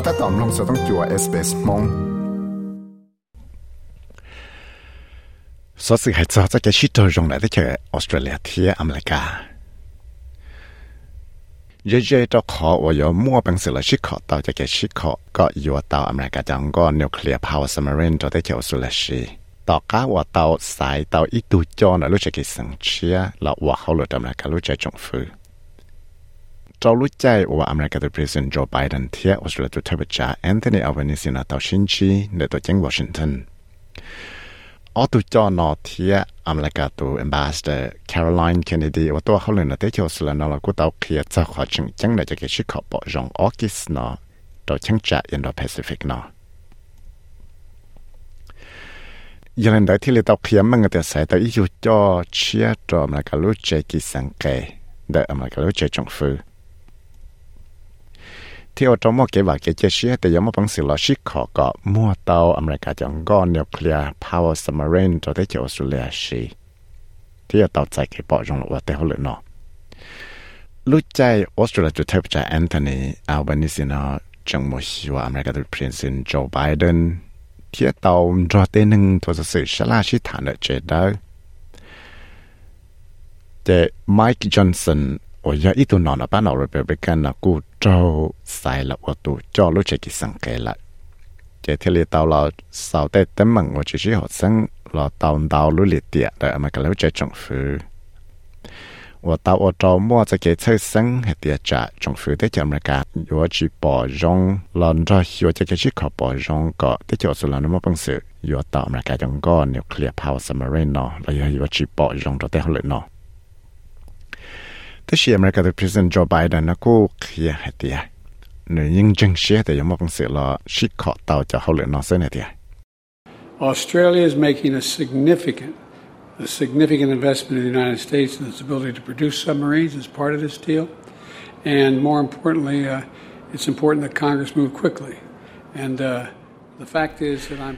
ก็ถ้าตอมลงสต้องจัวเอสเปสมงสสิให้จะจะแกชิดตัวรงไหนที่เจอออสเตรเลียที่อเมริกาเยอะๆจะขอว่า有มั่วเป็นสิ่งละชิดขอต่อจะแกชิดขอก็อยู่ต่ออเมริกาจังก็นิวเคลียร์พาวเวอร์ซัมเมอรินจะได้เจอสเตรเลียชีต่อก้าว่าต่อสายต่ออีตูจอนะรู้จักกี่สังเชียแล้วว่าเขาหลุดอเมริการู้จักจงฟื้ เจ้ารู้ใจว่าอเมริกาตัวประธานโจไบเดนเทียออสเตรเลียตัวเทวจาแอนโทนีอัลเบนิซินาตัวชินชีในตัวจังวอชิงตันออตุจอนอเทียอเมริกาตัวเอมบาสเดอร์แคโรไลน์เคนเนดีว่าตัวเขาเลยนะเตชอสเลนอลกูเตาเคียจะขอชิงจังในจะเกชิขอบอจงออกิสนอตัวจังจะอินโดแปซิฟิกนอยังได้ที่เลตเอาเขียมมันก็แต่ใส่แต่อีอยู่จอเชียจอมแล้วก็รู้ใจกิสังเกตแต่อเมริการู้ใจจงฟื้น ที่อตมาเกี่าเกเจเชียแต่ยังไม่ปังสิลอชิขอก็มั่วเตาอเมริกาจังก้อนนิวเคลียร์พาวเวอร์ซัมาร์นตัวที่เจอออสเตรเลียชีที่เตาใจเกปอจงหลว่าแต่เขหลือเนาะลูกใจออสเตรเลียจะเทปใจแอนโทนีอัลเบนิสินาจังโมชิวอเมริกาตุพรินซินโจไบเดนที่ยเตาจอเตนึงตัวสื่อชลาชิฐานเจดเดอต่ไมค์จอห์นสัน 我要一度拿了把老人伯伯干了故招塞了我都叫路这个上给了。这天里到了少带等门，我就是学生了到道路里点的，嘛个了这政府。我到我周末在给出生和点着政府的节目个，我去包容，让着我这个去考包容个，这就是让那么本事，我到嘛个用个 nuclear power submarine 咯，然后我去包容着的好了咯。Australia is making a significant a significant investment in the United States and its ability to produce submarines as part of this deal. And more importantly, uh, it's important that Congress move quickly. And uh,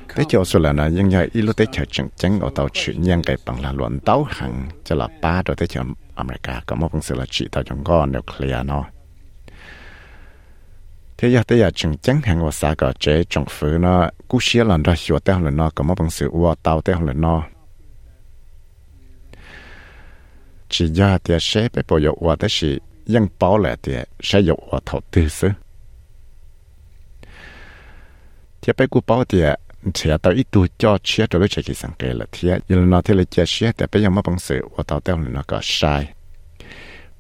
Thế cho số là nhân ít lúc thế chở chẳng chẳng ở tàu chuyển nhân cái bằng là luận tàu hàng cho là ba rồi thế chở America có một phần sự là chỉ tàu trong con nuclear nó thế giờ thế giờ chẳng chẳng hàng và xa cả chế trong phứ nó cú xia lần ra xua tế lần nó có một phần sự ua tàu tế lần nó chỉ giờ thì sẽ phải bảo dục và thế bảo là thì sẽ dục và thầu tư xứ thì bây giờ bảo thì thì tao ít tuổi cho chia cho lối chạy kỳ sáng kể là thì giờ nó thì là chia chia thì bây giờ mà bằng sự, và tao tao là nó có sai.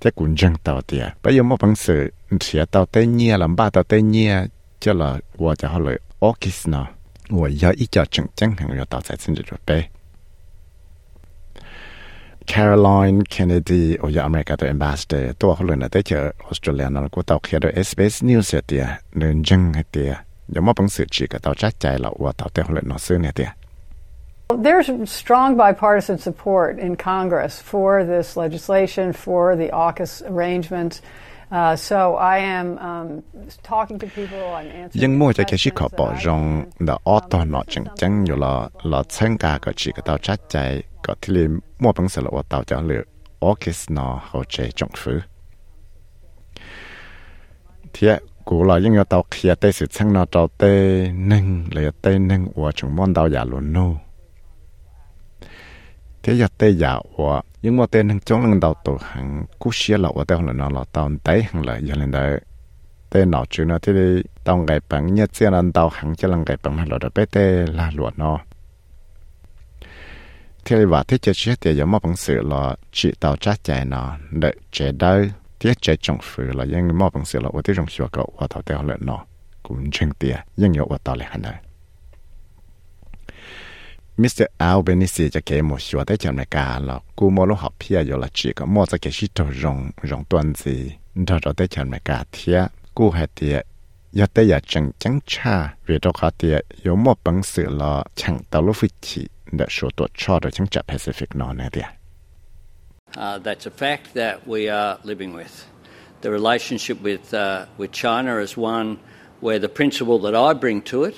Thì cũng chẳng tao thì bây giờ mà bằng sự thì tao tây nhia, làm ba tao tây nhia, cho là và cho họ lời nó. Và giờ ít cho chẳng chẳng hàng rồi tao sẽ xin được bé. Caroline Kennedy โอ้ยอเมริกาตัว ambassador ตัวเขาเลยนะแต่เจอออสเตรเลียนั่นกูตอกเขียนด้วย SBS News เตียเนินจังเตีย อย่ามอบังสือจีกับเตาจัดใจเราว่าเตาเตะหัวเล่นนอซื้อเนี่ยเตีย There's strong bipartisan support in Congress for this legislation, for the AUKUS arrangement. Uh, so I am um, talking to people and answering. Nhưng mua cho cái chiếc hộp bỏ rong đã ở to nọ chẳng chẳng nhiều là là chân cả cái tàu chát chạy có thể là mua bằng sự là ở tàu cho lựa AUKUS nọ hỗ trợ trong phứ. Thì cú là những người tàu kia tây sự chăng nó tàu tây nâng lấy tây nâng của chúng món tàu giả luôn nô. Thế giờ tây giả của những món tây nâng chống lần đầu tổ hàng cú xia là của tàu là nó là tàu tây hàng là giờ lần đấy tây nó chứ nó thế đi, tàu ngày bằng nhất xe là tàu hàng cho lần ngày bằng là đó bé tây là luôn nó. Thế và thế chơi chết thì giờ mà bằng sự là chỉ tàu chắc chạy nó, đợi chạy đây trong phủ là những bằng sự là ở đây trong xưa cậu và thảo tèo lợn nó cũng chân nhưng nhiều ở tao lại hẳn này Mr. Albanese cho cái một số tới trong này cả là cú mua lúc học phía rồi là chỉ có mua cho cái gì đồ rong rong tuần gì đó rồi tới trong này cả thiệt cú hay thiệt giờ giờ chẳng chẳng cha vì đó khó thiệt có một bằng sự là chẳng tao lúc phải chỉ để số tuổi cho được chẳng chặt Pacific nó này thiệt Uh, that's a fact that we are living with. The relationship with, uh, with China is one where the principle that I bring to it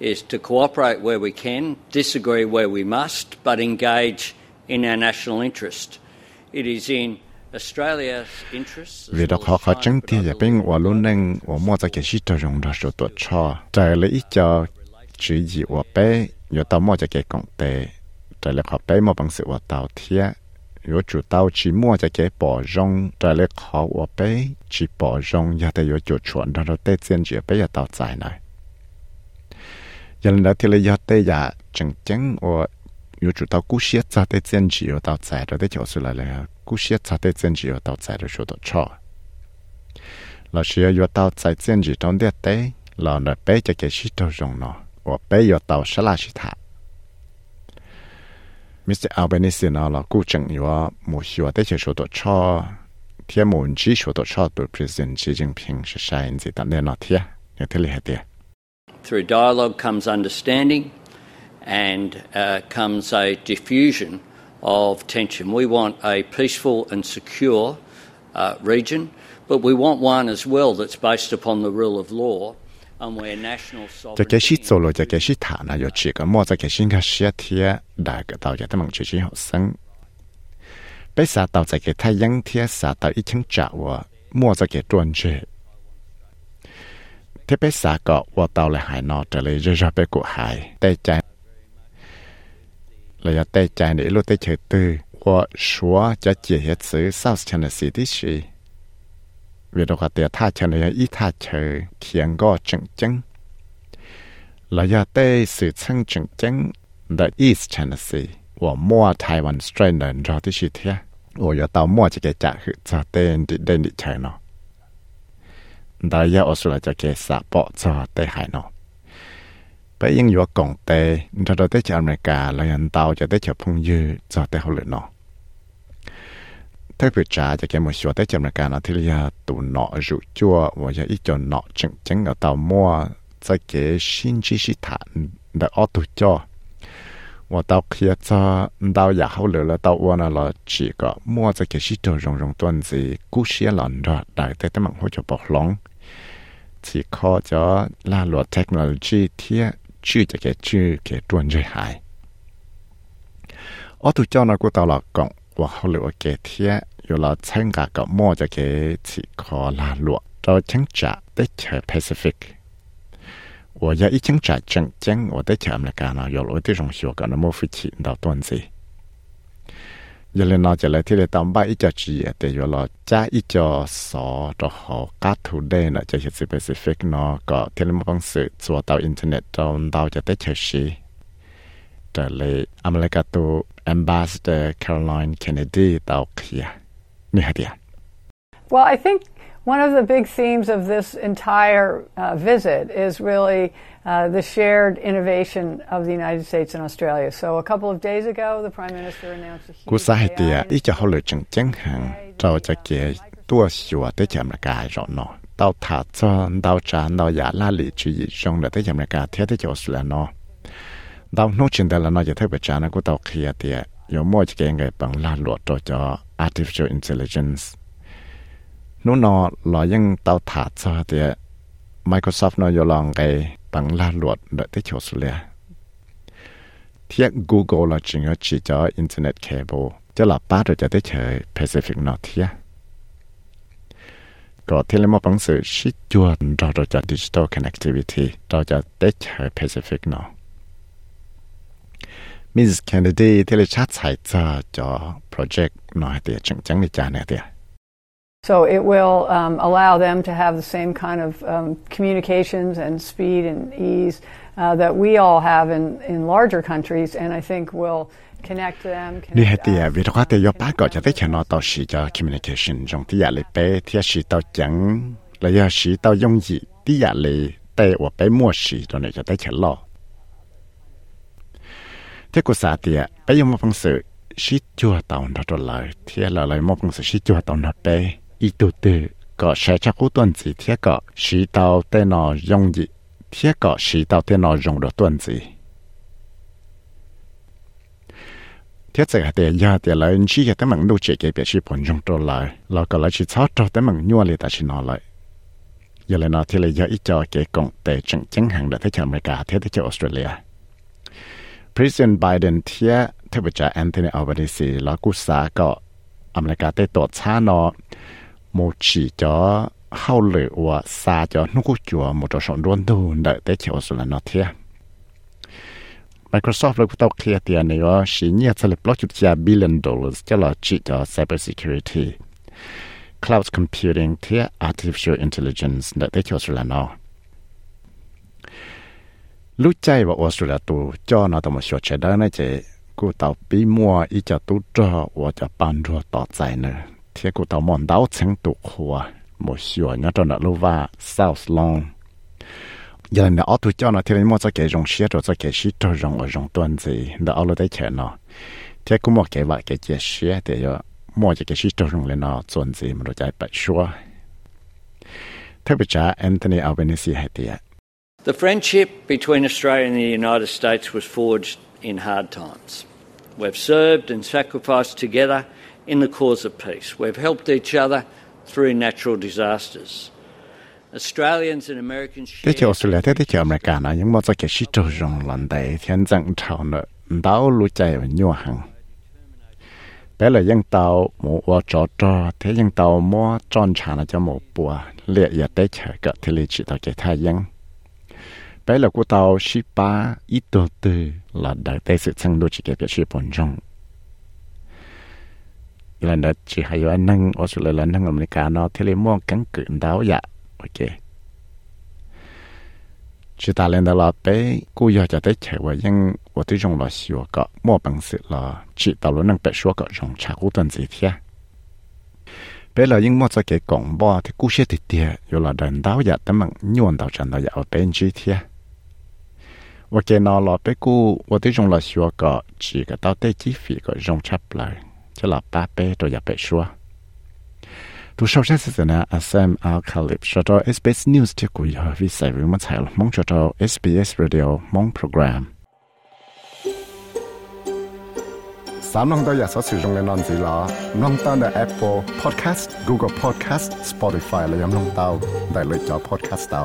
is to cooperate where we can, disagree where we must, but engage in our national interest. It is in Australia's interests. vì đó well khó as khó chứng but thì I giờ believe bên của luôn nên của mua cho cái gì cho dùng đó số cho ít cho chữ gì của bé nhớ tao mua cho cái công tệ khó bé bằng sự tao thiệt 有主到期末就给保重，再来考我呗，去保重也得有主传，然后得坚决不要到在内。人来提了要得呀，正经我有主到古些咋得坚决要到在，然后就是来了古些咋得坚决要到在的说的错。老师要要到在坚决当的得，老了呗就给许多容了，我呗要到啥啦是他。Mr. Albanese President Xi Jinping dialogue comes understanding, and uh, comes a diffusion of tension. We want a peaceful and secure uh, region, but we want one as well that's based upon the rule of law. จะแกชิโซโลจะแกชิฐานะยชิก็มอจะแกชิกาเชียเทียดากะตาจะตมังชิชิหอสังไปสาตาจะแกทายังเทียสาตาอีชังจาวะมอจะแกตวนเชเทไปสาก็ว่าเตาเลยหายนอจะเลยจะไปกูหายแต่ใจเลยแต่ใจในลูกแต่เฉยตื้อว่าชัวจะเจียเหตุซื้อ South Tennessee ที่ชี về đâu cả tiền tha chờ này ít tha chờ khiến có chừng chừng là do tê sự chân chừng chừng the East China Sea 我摸台湾 strain 人着的是天，我要到摸这个家去，这等的等的才呢。大家我说了这个沙包这得海呢。ไปยังอยู่กองเตนเราได้จากอเมริกาแล้วยันเตาจะได้จากพงยืจะได้เขาเลยเนาะ thế vừa trả cho cái một số tới chậm là cả nó thì là tụ nọ rượu chua và giờ ít cho nọ chừng chừng ở tàu mua cho cái xin chi xí thản đã ở tụ cho và tao kia cho tao nhà hậu lửa là tao uống là chỉ có mua cho cái xí đồ rong rong tuần gì cú xí lần rồi đại tới tới mạng hỗ trợ bọc lóng chỉ có cho là luật technology thì chưa cho cái chưa cái tuần rồi hại ở tụ cho nó của tao là cộng và hậu lửa cái thiệt 有了参加个么就给几个拉落，找警察的车 Pacific。我要一警察证件，我的车那个呢，有了的同学个那么飞起到段子。有了那就来提了当把一家职业的有了加一家少的好加图的呢，就是 Pacific 呢个提了么方式做到 Internet 到到就的车是。แต่เลยอเมริกาตัว Ambassador Caroline Kennedy ตอกเขีย Mehdia. Well, I think one of the big themes of this entire uh, visit is really uh, the shared innovation of the United States and Australia. So a couple of days ago, the Prime Minister announced a huge Cú sai tia ít cho hậu lực chừng chẳng hạn trao cho kia tua sửa tới chậm là cái rõ nó. Tao thả cho tao trả tao giả la lì chú ý chung là tới chậm là cái thế tới chỗ là nó. Tao nói chừng đó là nó giờ thấy bề trả nó của tao kia tia. Yo mua cho cái người bằng la luật cho artificial intelligence นู่นอลอยังเตาถาดซะเตีย Microsoft นอยลองไกตังลาหลวดเดที่โชสเลียเทีย Google ลอจิงก็จีจออินเทอร์เน็ตเคเบิลจะหลับป้าโดยจะได้เฉย Pacific นอเทียก็ที่เรียกว่าปังสือชิจวนเราจะ digital connectivity เราจะได้เฉย Pacific นอ มิสแคนดิดีที่เราชัดสายจอจอโปรเจกต์น้อยเตียจังจังในจานเนี่ยเตีย So it will um, allow them to have the same kind of um, communications and speed and ease uh, that we all have in, in larger countries, and I think will connect them. Đi hết thì việc đó thì do ba gọi cho tới channel tàu sĩ cho communication trong thì giải bé thì sĩ tàu chẳng là do sĩ tàu dùng gì thì giải lệ tệ và bé mua sĩ cho này cho tới เทกุสาเตียไปยมพังสือชิจัวตาวนรเลยเทียละเลยมพังสือชิจัวตาวนไปอีตุตือก็ใช้ชักอุตันสีเทียก็ชีเตาเตนอยงจิเทียก็ชีเตาเตนอยงดตันสีเทียจะเดียยาเดียเลยชีเตมังดูเจเกเปียชีผลยงตัวเลยเราก็เลยชีชอบตัวเตมังยัวเลยแต่ชีนอเลยอย่าเลยนอที่เลยยาอีจอเกกงแต่จังจังหังเดทเที่อเมริกาเที่อเที่ออสเตรเลีย President Biden เทียเทวจาแอนโทนีอัลบานิซีแล้กุสาก็อเมริกาได้ตรวจช้านอโมชิจอเข้าเหลือว่าซาจอนุกุจัวหมุจอสอนร่วนดูนเดแต่เชียวสุลนอเทีย Microsoft เลยก็ต้องเคลียร์เตียนี่ว่าชิ้นเนี่ยจะเล็บล็อกจุดยาบิลเลนดอลลาร์จะหล่อจิจอ cyber security าวด์คอมพิวติ้งเทีย artificial intelligence เดแต่เชียวสุลนอ lúc chạy vào Australia tu cho nó tao một số chế đó này chế cô tao bị mua ít cho tu cho và cho bán cho tao chạy thì cô tao mòn đau chẳng tu khua một số nhớ cho nó lưu và Long. Giờ nó ở tu cho nó thì mua cho cái rong xe rồi cái xe cho rong ở rong gì đó ở đây chế nó thì cũng mua cái vải cái chế xe thì giờ mua cái xe cho rong nó tuần gì mà rồi chạy bảy số thế bây giờ Anthony Albanese hay tiệt The friendship between Australia and the United States was forged in hard times. We've served and sacrificed together in the cause of peace. We've helped each other through natural disasters. Australians and Americans share... Americana nhưng mà sĩ rong lần đây thiên nợ lũ chạy và. Bé là dân tàu mũ trò trò thế dân tàu mua tròn trà cho mũ bùa liệt tế thì tàu thai dân. Bé là của tàu ship ba ít từ là đại tới sự sang đôi chỉ cái việc ship trong là nó chỉ hay là nâng ở là nâng America, nó thế là mua cắn cự đáo dạ ok. Chỉ ta lên đó là bé cô giờ cho tới chạy vào nhưng và tôi trong là xíu cái mua bằng sự là chỉ tàu luôn năng bé số cái trong trả cú tuần gì thế bé là nhưng mua cho cái quảng bá thì cú sẽ thì tiệt rồi là đàn đáo dạ tấm bằng nhuận đào trần đào dạ ở bên chỉ thế 我见到老伯姑，我对种老学个几个到对几费个用差不来，这老伯伯都也白说。都首先是呢，Sam Alkalip 说到 SBS News 的故意和 Visa 我们材料，蒙说到 SBS Radio 蒙 program。สามน้องตัวอยากสอสื่อตรงในนอนสีหลอน้องตั้งแต่ Apple Podcast Google Podcast Spotify และยังน้องเตาได้เลยจอ Podcast เตา